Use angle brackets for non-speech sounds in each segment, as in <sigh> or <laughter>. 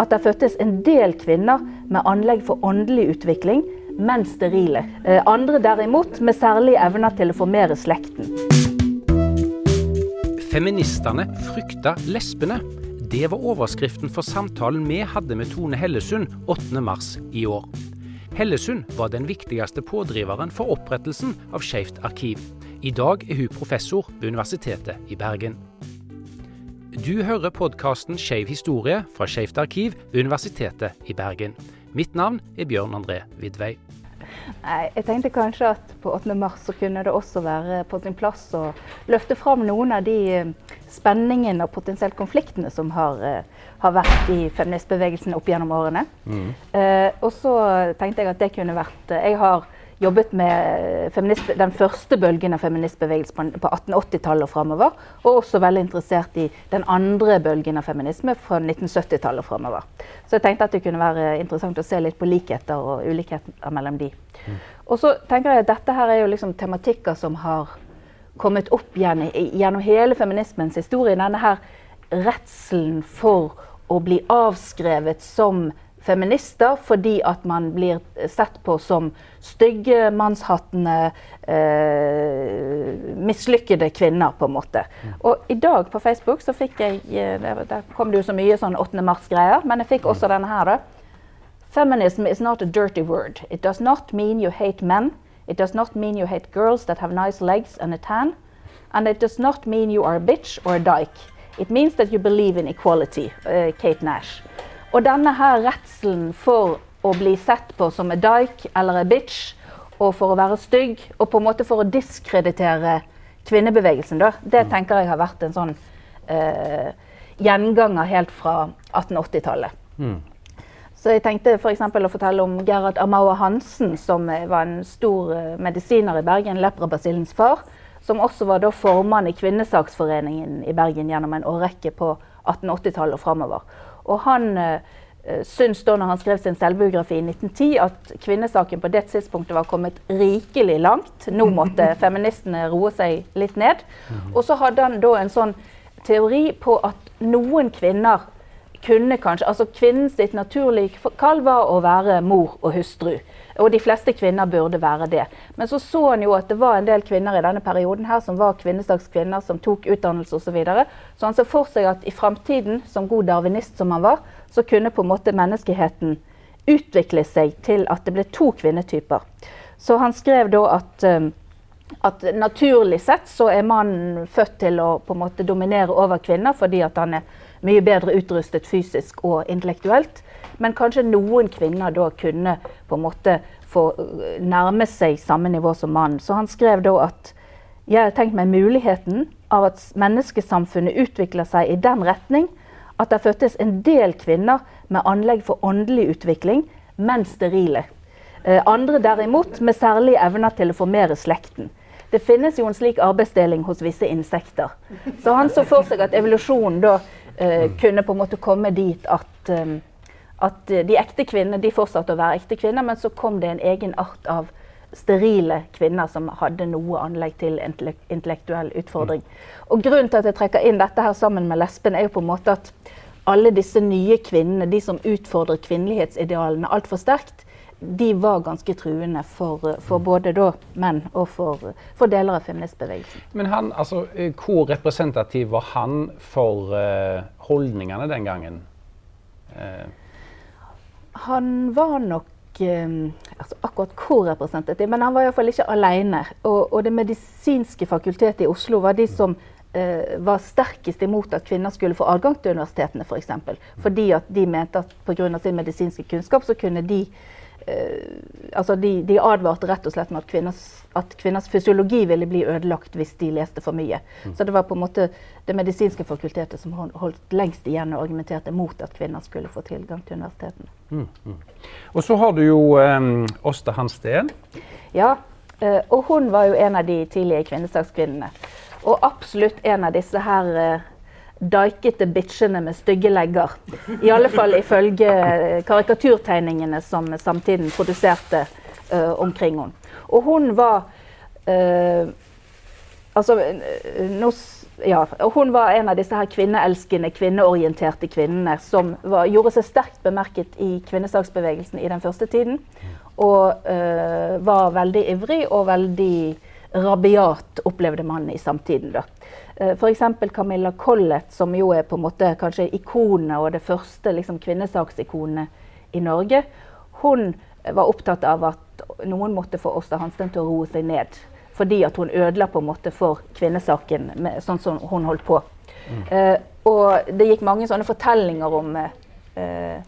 at det fødtes en del kvinner med anlegg for åndelig utvikling, men sterile. Eh, andre derimot med særlige evner til å formere slekten. Feministene frykta lesbene. Det var overskriften for samtalen vi hadde med Tone Hellesund 8.3 i år. Hellesund var den viktigste pådriveren for opprettelsen av Skeivt arkiv. I dag er hun professor ved Universitetet i Bergen. Du hører podkasten Skeiv historie fra Skeivt arkiv ved Universitetet i Bergen. Mitt navn er Bjørn André Vidvei. Nei, jeg tenkte kanskje at på 8. mars så kunne det også være på sin plass å løfte fram noen av de eh, spenningene og potensielt konfliktene som har, eh, har vært i feministbevegelsen opp gjennom årene. Mm. Eh, og så tenkte jeg at det kunne vært Jeg har jobbet med den første bølgen av feministbevegelsen på 1880-tallet og framover. Og også veldig interessert i den andre bølgen av feminisme fra 1970-tallet og framover. Så jeg tenkte at det kunne være interessant å se litt på likheter og ulikheter mellom de. Mm. Og så tenker jeg at dette her er jo liksom tematikker som har kommet opp igjen gjennom hele feminismens historie. Denne her redselen for å bli avskrevet som feminister fordi at man blir sett på som stygge, mannshattende, eh, mislykkede kvinner, på en måte. Mm. Og i dag på Facebook så fikk jeg eh, Der kom det jo så mye sånn 8. mars-greier, men jeg fikk også denne her, da. Feminism is not a dirty word. It does not mean you hate men. It does not mean you hate girls that have nice legs and a tan. And it does not mean you are a bitch or a dyke. It means that you believe in equality. Uh, Kate Nash. Og denne her redselen for å bli sett på som en dyke eller en bitch, og for å være stygg, og på en måte for å diskreditere kvinnebevegelsen, da, det mm. tenker jeg har vært en sånn eh, gjenganger helt fra 1880-tallet. Mm. Så jeg tenkte f.eks. For å fortelle om Gerhard Amaua Hansen, som var en stor uh, medisiner i Bergen, leprabasillens far. Som også var da formann i Kvinnesaksforeningen i Bergen gjennom en årrekke på 1880-tallet og framover. Og han uh, syns da når han skrev sin selvbiografi i 1910 at kvinnesaken på det tidspunktet var kommet rikelig langt. Nå <laughs> måtte feministene roe seg litt ned. Mhm. Og så hadde han da en sånn teori på at noen kvinner kunne kanskje Altså kvinnen sitt naturlige kall var å være mor og hustru. Og de fleste kvinner burde være det. Men så så han jo at det var en del kvinner i denne perioden her som var kvinnesakskvinner, som tok utdannelse osv. Så, videre. så han så for seg at i framtiden, som god darwinist som han var, så kunne på en måte menneskeheten utvikle seg til at det ble to kvinnetyper. Så han skrev da at, um, at naturlig sett så er mannen født til å på en måte dominere over kvinner fordi at han er mye bedre utrustet fysisk og intellektuelt. Men kanskje noen kvinner da kunne på en måte få uh, nærme seg samme nivå som mannen. Så han skrev da at jeg har tenkt meg muligheten av at menneskesamfunnet utvikler seg i den retning at det fødtes en del kvinner med anlegg for åndelig utvikling, men sterile. Eh, andre derimot med særlige evner til å formere slekten. Det finnes jo en slik arbeidsdeling hos visse insekter. Så han så for seg at evolusjonen da eh, kunne på en måte komme dit at, um, at de ekte kvinnene de fortsatte å være ekte kvinner, men så kom det en egen art av sterile kvinner som hadde noe anlegg til intellektuell utfordring. Og Grunnen til at jeg trekker inn dette her sammen med lesben, er jo på en måte at alle disse nye kvinnene, de som utfordrer kvinnelighetsidealene altfor sterkt, de var ganske truende for, for både da, menn og for, for, deler av feministbevegelsen. Men han, altså, eh, Hvor representativ var han for uh, holdningene den gangen? Uh. Han var nok uh, altså akkurat hvor representativ, men han var iallfall ikke alene. Og, og, Det medisinske fakultetet i Oslo var de som var sterkest imot at kvinner skulle få adgang til universitetene, f.eks. For. Fordi at de mente at pga. sin medisinske kunnskap så kunne de altså de, de, advarte rett og slett med at kvinners, at kvinners, fysiologi ville bli ødelagt hvis de leste for mye. Mm. Så det var på en måte det medisinske fakultetet som holdt lengst igjen og argumenterte mot at kvinner skulle få tilgang til universitetene. Mm, mm. Og så har du jo um, Åsta Hansten. Ja, uh, og hun var jo en av de tidlige kvinnesakskvinnene. Og absolutt en av disse her uh, daikete bitchene med stygge legger. I alle fall ifølge karikaturtegningene som samtiden produserte uh, omkring henne. Og hun var uh, Altså, nå ja, hun var en av disse her kvinneelskende, kvinneorienterte kvinnene som var, gjorde seg sterkt bemerket i kvinnesaksbevegelsen i den første tiden. Og uh, var veldig ivrig og veldig rabiat, opplevde man i samtiden. da. Uh, F.eks. Camilla Collett, som jo er på en måte kanskje ikonet og det første liksom, kvinnesaksikonet i Norge. Hun var opptatt av at noen måtte få Åsta Hansten til å roe seg ned fordi at hun ødela på en måte for kvinnesaken med, sånn som hun holdt på. Mm. Eh, og det gikk mange sånne fortellinger om eh,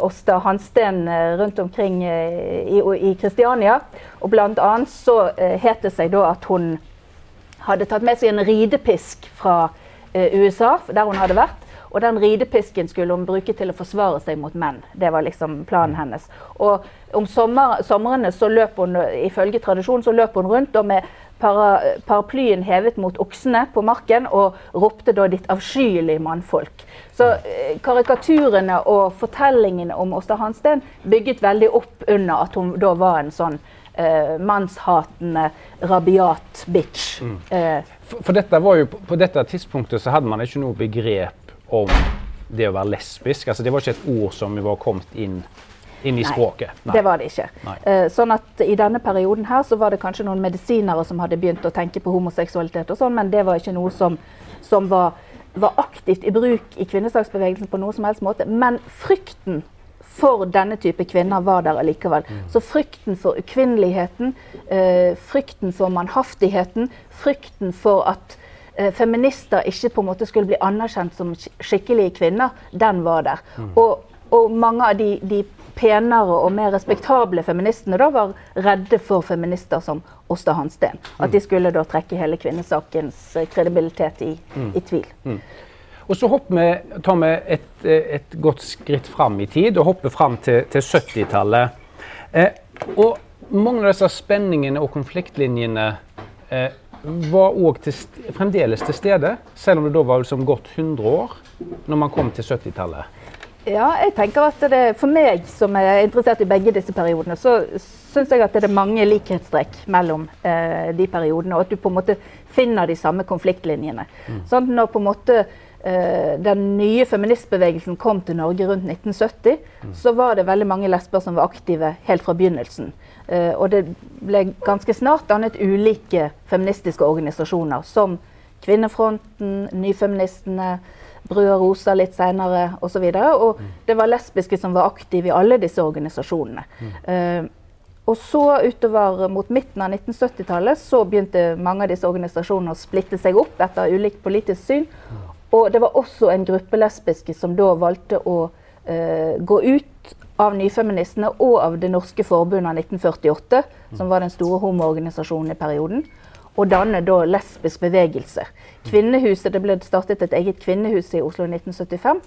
Åsta eh, Hansten eh, rundt omkring eh, i Kristiania. Og blant annet så het det seg da at hun hadde tatt med seg en ridepisk fra USA, der hun hadde vært. Og den ridepisken skulle hun bruke til å forsvare seg mot menn. Det var liksom planen hennes. Og om sommer, somrene så løp hun ifølge tradisjonen så løp hun rundt med para, paraplyen hevet mot oksene på marken og ropte da 'ditt avskyelige mannfolk'. Så eh, karikaturene og fortellingene om Åsta Hansten bygget veldig opp under at hun da var en sånn eh, mannshatende, rabiat bitch. Mm. Eh. For, for, dette var jo, på dette tidspunktet så hadde man ikke noe begrep om det å være lesbisk? Altså, det var ikke et ord som var kommet inn, inn i Nei, språket? Nei, det var det ikke. Uh, sånn at I denne perioden her så var det kanskje noen medisinere som hadde begynt å tenke på homoseksualitet, og sånn, men det var ikke noe som, som var, var, aktivt i bruk i kvinnesaksbevegelsen på noe som helst måte. Men frykten for denne type kvinner var der allikevel. Mm. Så frykten for ukvinneligheten, uh, frykten for mannhaftigheten, frykten for at eh, feminister ikke på en måte skulle bli anerkjent som skikkelige kvinner, den var der. Mm. Og, og, mange av de, de, penere og mer respektable feministene da var redde for feminister som Åsta Hansten. At de skulle da trekke hele kvinnesakens eh, kredibilitet i, mm. i tvil. Mm. Og så vi, tar vi et, et, godt skritt fram i tid og hopper fram til, til 70-tallet. Eh, og mange av disse spenningene og konfliktlinjene eh, var òg fremdeles til stede, selv om det da var liksom gått 100 år når man kom til 70-tallet? Ja, jeg tenker at det, For meg som er interessert i begge disse periodene, så syns jeg at det er mange likhetstrekk mellom eh, de periodene. Og at du på en måte finner de samme konfliktlinjene. Mm. Sånn, når på en måte eh, den nye feministbevegelsen kom til Norge rundt 1970, mm. så var det veldig mange lesber som var aktive helt fra begynnelsen. Eh, og det ble ganske snart dannet ulike feministiske organisasjoner, som Kvinnefronten, Nyfeministene, Og Rosa litt seinere osv. Og, så og mm. det var lesbiske som var aktive i alle disse organisasjonene. Mm. Uh, og så utover mot midten av 1970-tallet så begynte mange av disse organisasjonene å splitte seg opp etter ulikt politisk syn. Mm. Og det var også en gruppe lesbiske som da valgte å uh, gå ut av Nyfeministene og av Det norske forbundet av 1948, som var den store homoorganisasjonen i perioden. Og danne da lesbisk bevegelse. Kvinnehuset, Det ble startet et eget kvinnehus i Oslo i 1975.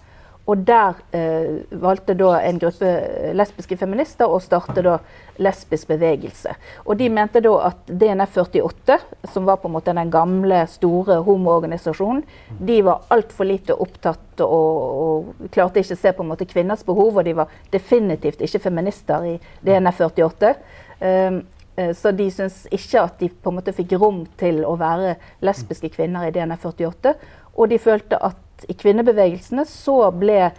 Og der eh, valgte da en gruppe lesbiske feminister å starte da lesbisk bevegelse. Og de mente da at DNF 48, som var på en måte den gamle, store homoorganisasjonen, de var altfor lite opptatt og, og, klarte ikke å se på en måte kvinners behov, og de var definitivt ikke feminister i DNF 48. Um, så de syntes ikke at de på en måte fikk rom til å være lesbiske kvinner i DNF 48. Og de følte at i kvinnebevegelsene så ble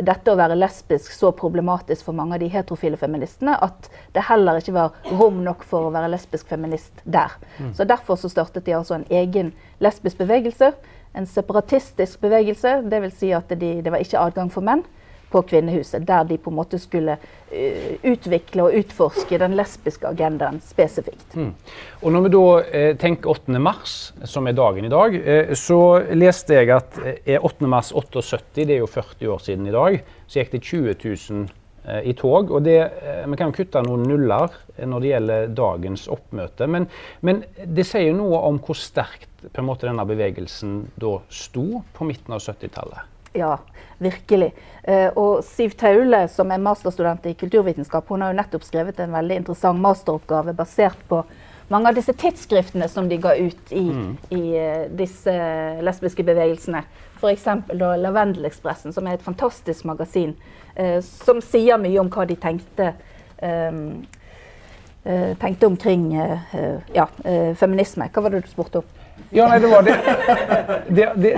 dette å være lesbisk så problematisk for mange av de heterofile feministene at det heller ikke var rom nok for å være lesbisk feminist der. Mm. Så Derfor så startet de altså en egen lesbisk bevegelse. En separatistisk bevegelse. Dvs. Si at de, det var ikke adgang for menn på Kvinnehuset, der de på en måte skulle uh, utvikle og utforske den lesbiske agendaen spesifikt. Mm. Og Når vi da eh, tenker 8. mars, som er dagen i dag, eh, så leste jeg at eh, 8. mars 78, det er jo 40 år siden i dag, så gikk det 20 000 eh, i tog. og det, eh, Vi kan jo kutte noen nuller når det gjelder dagens oppmøte, men, men det sier noe om hvor sterkt måte denne bevegelsen da sto på midten av 70-tallet. Ja, virkelig. Eh, og Siv Taule, som er masterstudent i kulturvitenskap, hun har jo nettopp skrevet en veldig interessant masteroppgave basert på mange av disse tidsskriftene som de ga ut i, mm. i uh, disse lesbiske bevegelsene. F.eks. Lavendelekspressen, som er et fantastisk magasin eh, som sier mye om hva de tenkte. Um, tenkte omkring ja, feminisme. Hva var det du spurte om? Ja, nei, det var det. Det, det,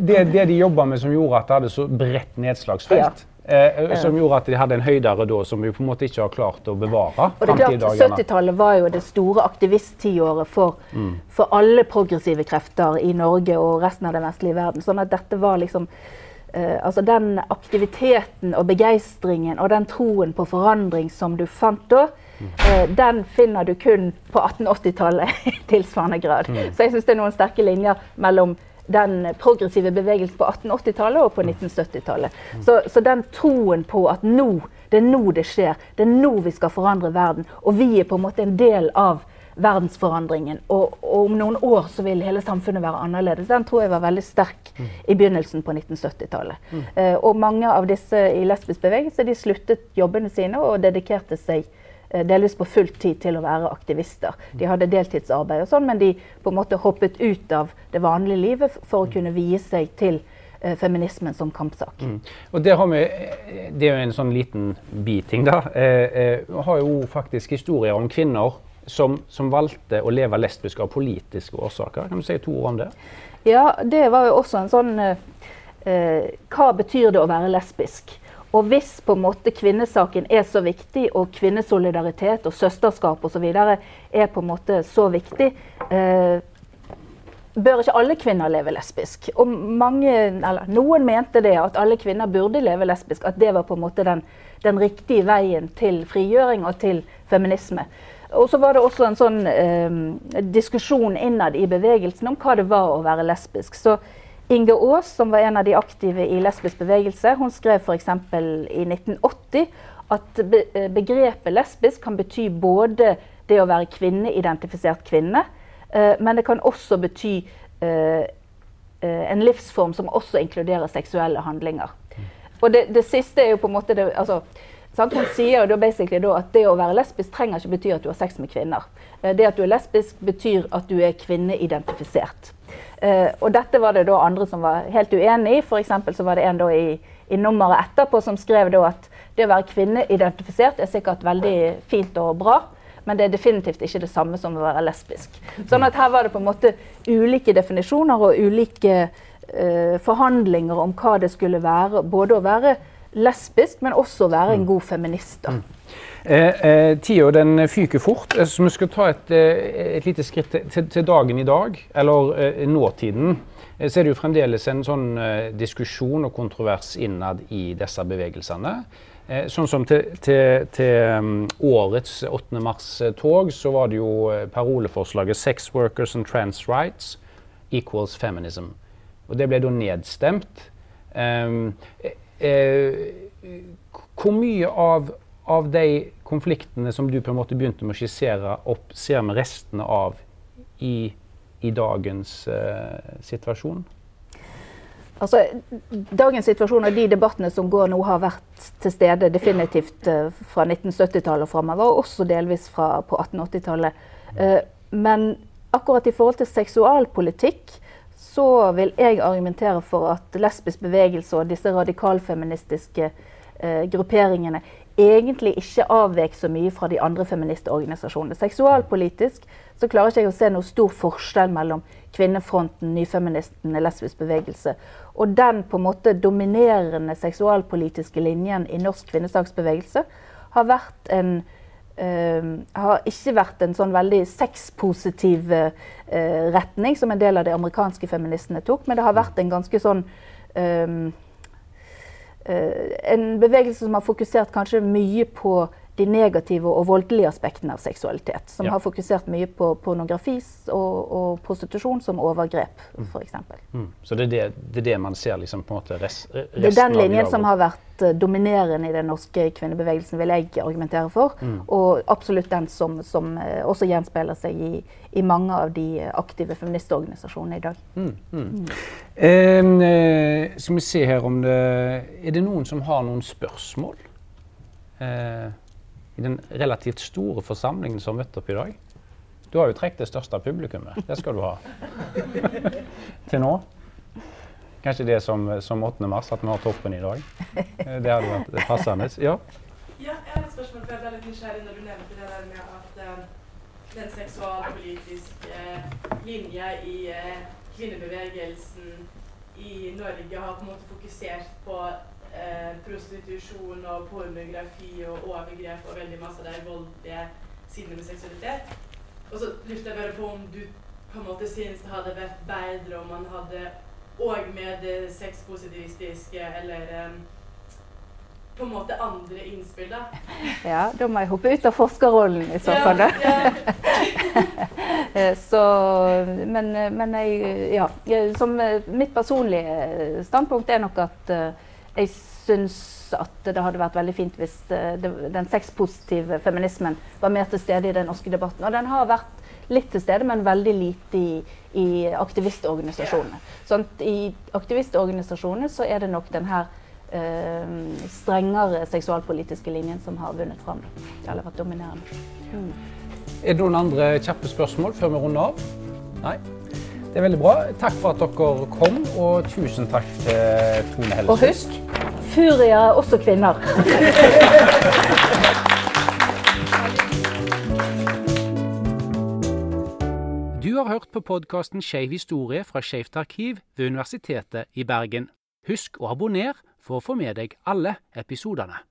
det, det de jobba med som gjorde at det hadde så bredt nedslagsfelt. Eh, som gjorde at de hadde en høydere da som vi på en måte ikke har klart å bevare. Og det er klart, 70-tallet var jo det store aktivisttiåret for, mm. for alle progressive krefter i Norge og resten av den vestlige verden. Sånn at dette var liksom eh, altså Den aktiviteten og begeistringen og den troen på forandring som du fant da, Eh, den finner du kun på 1880-tallet i <laughs> tilsvarende grad. Mm. Så jeg syns det er noen sterke linjer mellom den progressive bevegelsen på 1880-tallet og på 1970-tallet. Mm. Så, så, den troen på at nå, det er nå det skjer, det er nå vi skal forandre verden, og vi er på en måte en del av verdensforandringen. Og, og om noen år så vil hele samfunnet være annerledes. Den tror jeg var veldig sterk mm. i begynnelsen på 1970-tallet. Mm. Uh, og mange av disse i lesbisk bevegelse de sluttet jobbene sine og dedikerte seg Eh, delvis på full tid til å være aktivister. De hadde deltidsarbeid og sånn, men de på en måte hoppet ut av det vanlige livet for å kunne vie seg til uh, feminismen som kampsak. Mm. Og det, vi, eh, det, er jo en sånn liten biting, da. Eh, eh, har jo faktisk historier om kvinner som, som, valgte å leve lesbisk av politiske årsaker. Kan du si to ord om det? Ja, det var jo også en sånn eh, Hva betyr det å være lesbisk? Og hvis på en måte kvinnesaken er så viktig, og kvinnesolidaritet og søsterskap osv. er på en måte så viktig, eh, bør ikke alle kvinner leve lesbisk? Og mange, eller Noen mente det, at alle kvinner burde leve lesbisk. At det var på en måte den, den riktige veien til frigjøring og til feminisme. Og så var det også en sånn eh, diskusjon innad i bevegelsen om hva det var å være lesbisk. Så Inge Aas, som var en av de aktive i lesbisk bevegelse, hun skrev f.eks. i 1980 at eh, begrepet lesbisk kan bety både det å være kvinneidentifisert kvinne, eh, men det kan også bety eh, en livsform som også inkluderer seksuelle handlinger. Og det, det siste er jo på en måte det, altså, Sant? Hun sier basically da at det å være lesbisk trenger ikke bety at du har sex med kvinner. Det at du er lesbisk, betyr at du er kvinneidentifisert. Uh, og dette var det da andre som var helt uenig i. F.eks. så var det en da i, i nummeret etterpå som skrev da at det å være kvinneidentifisert er sikkert veldig fint og bra, men det er definitivt ikke det samme som å være lesbisk. Sånn at her var det på en måte ulike definisjoner og ulike uh, forhandlinger om hva det skulle være. Både å være lesbisk, men også være en mm. god feminist. da. Eh, eh, Tida den fyker fort, eh, så vi skal ta et, eh, et lite skritt til, til, dagen i dag, eller eh, nåtiden. Eh, så er det jo fremdeles en sånn diskusjon og kontrovers innad i disse bevegelsene. sånn som til, til, til um, årets 8. mars-tog, så var det jo paroleforslaget 'Sex workers and trans rights equals feminism'. Og det ble da nedstemt. Um, hvor mye av av de konfliktene som du på en måte begynte med å skissere opp, ser vi restene av i, i dagens eh, situasjon? Altså, Dagens situasjon og de debattene som går nå, har vært til stede definitivt uh, fra 1970-tallet og framover, og også delvis fra, på 1880-tallet. Uh, eh, men akkurat i forhold til seksualpolitikk så vil jeg argumentere for at lesbisk bevegelse og disse radikalfeministiske grupperingene egentlig ikke avvek så mye fra de andre feministorganisasjonene. Seksualpolitisk så klarer ikke jeg å se noe stor forskjell mellom Kvinnefronten, Nyfeministene, Lesbisk bevegelse og den på en måte dominerende seksualpolitiske linjen i norsk kvinnesaksbevegelse har vært en har ikke vært en sånn veldig sexpositiv uh, retning som en del av de amerikanske feministene tok, men det har vært en ganske sånn um, Eh, en bevegelse som har fokusert kanskje mye på de negative og voldelige aspektene av seksualitet. Som ja. har fokusert mye på pornografi og, og prostitusjon som overgrep, mm. f.eks. Mm. Så det er det, det er det, man ser liksom på en måte res, resten Det er den linjen som har vært uh, dominerende i den norske kvinnebevegelsen, vil jeg argumentere for. Mm. Og absolutt den som, som uh, også gjenspeiler seg i, i, mange av de aktive feministorganisasjonene i dag. Mm. Eh, skal vi se her om det Er det noen som har noen spørsmål? Uh, i den relativt store forsamlingen som møtte opp i dag. Du har jo trukket det største publikummet. Det skal du ha. <laughs> Til nå. Kanskje det som, som 8. mars, at vi har toppen i dag. Det hadde vært passende. Ja? ja, jeg har et spørsmål. for Jeg ble litt nysgjerrig når du nevnte det der med at uh, den seksualpolitiske linja i uh, kvinnebevegelsen i Norge har på en måte fokusert på eh, prostitusjon og pornografi og overgrep og veldig masse av de voldelige sidene med seksualitet. Og så lurte jeg bare på om du på en måte syns det hadde vært bedre om man hadde òg med det sexpositivistiske eller um, på en måte andre innspill, da. <laughs> Ja, da må jeg hoppe ut av forskerrollen i så fall, da. <laughs> Eh, så, men, men jeg, ja. Som mitt personlige standpunkt er nok at jeg syns at det hadde vært veldig fint hvis den sexpositive feminismen var mer til stede i den norske debatten. Og den har vært litt til stede, men veldig lite i, i aktivistorganisasjonene. Sånn, I aktivistorganisasjonene så er det nok den her eh, strengere seksualpolitiske linjen som har vunnet fram. Eller vært dominerende. Mm. Er det noen andre kjappe spørsmål før vi runder av? Nei? Det er veldig bra. Takk for at dere kom, og tusen takk til Tone Helse. Og husk, Furia er også kvinner. <laughs> Du har hørt på podkasten Skeiv historie fra Skeivt arkiv ved Universitetet i Bergen. Husk å abonnere for å få med deg alle episodene.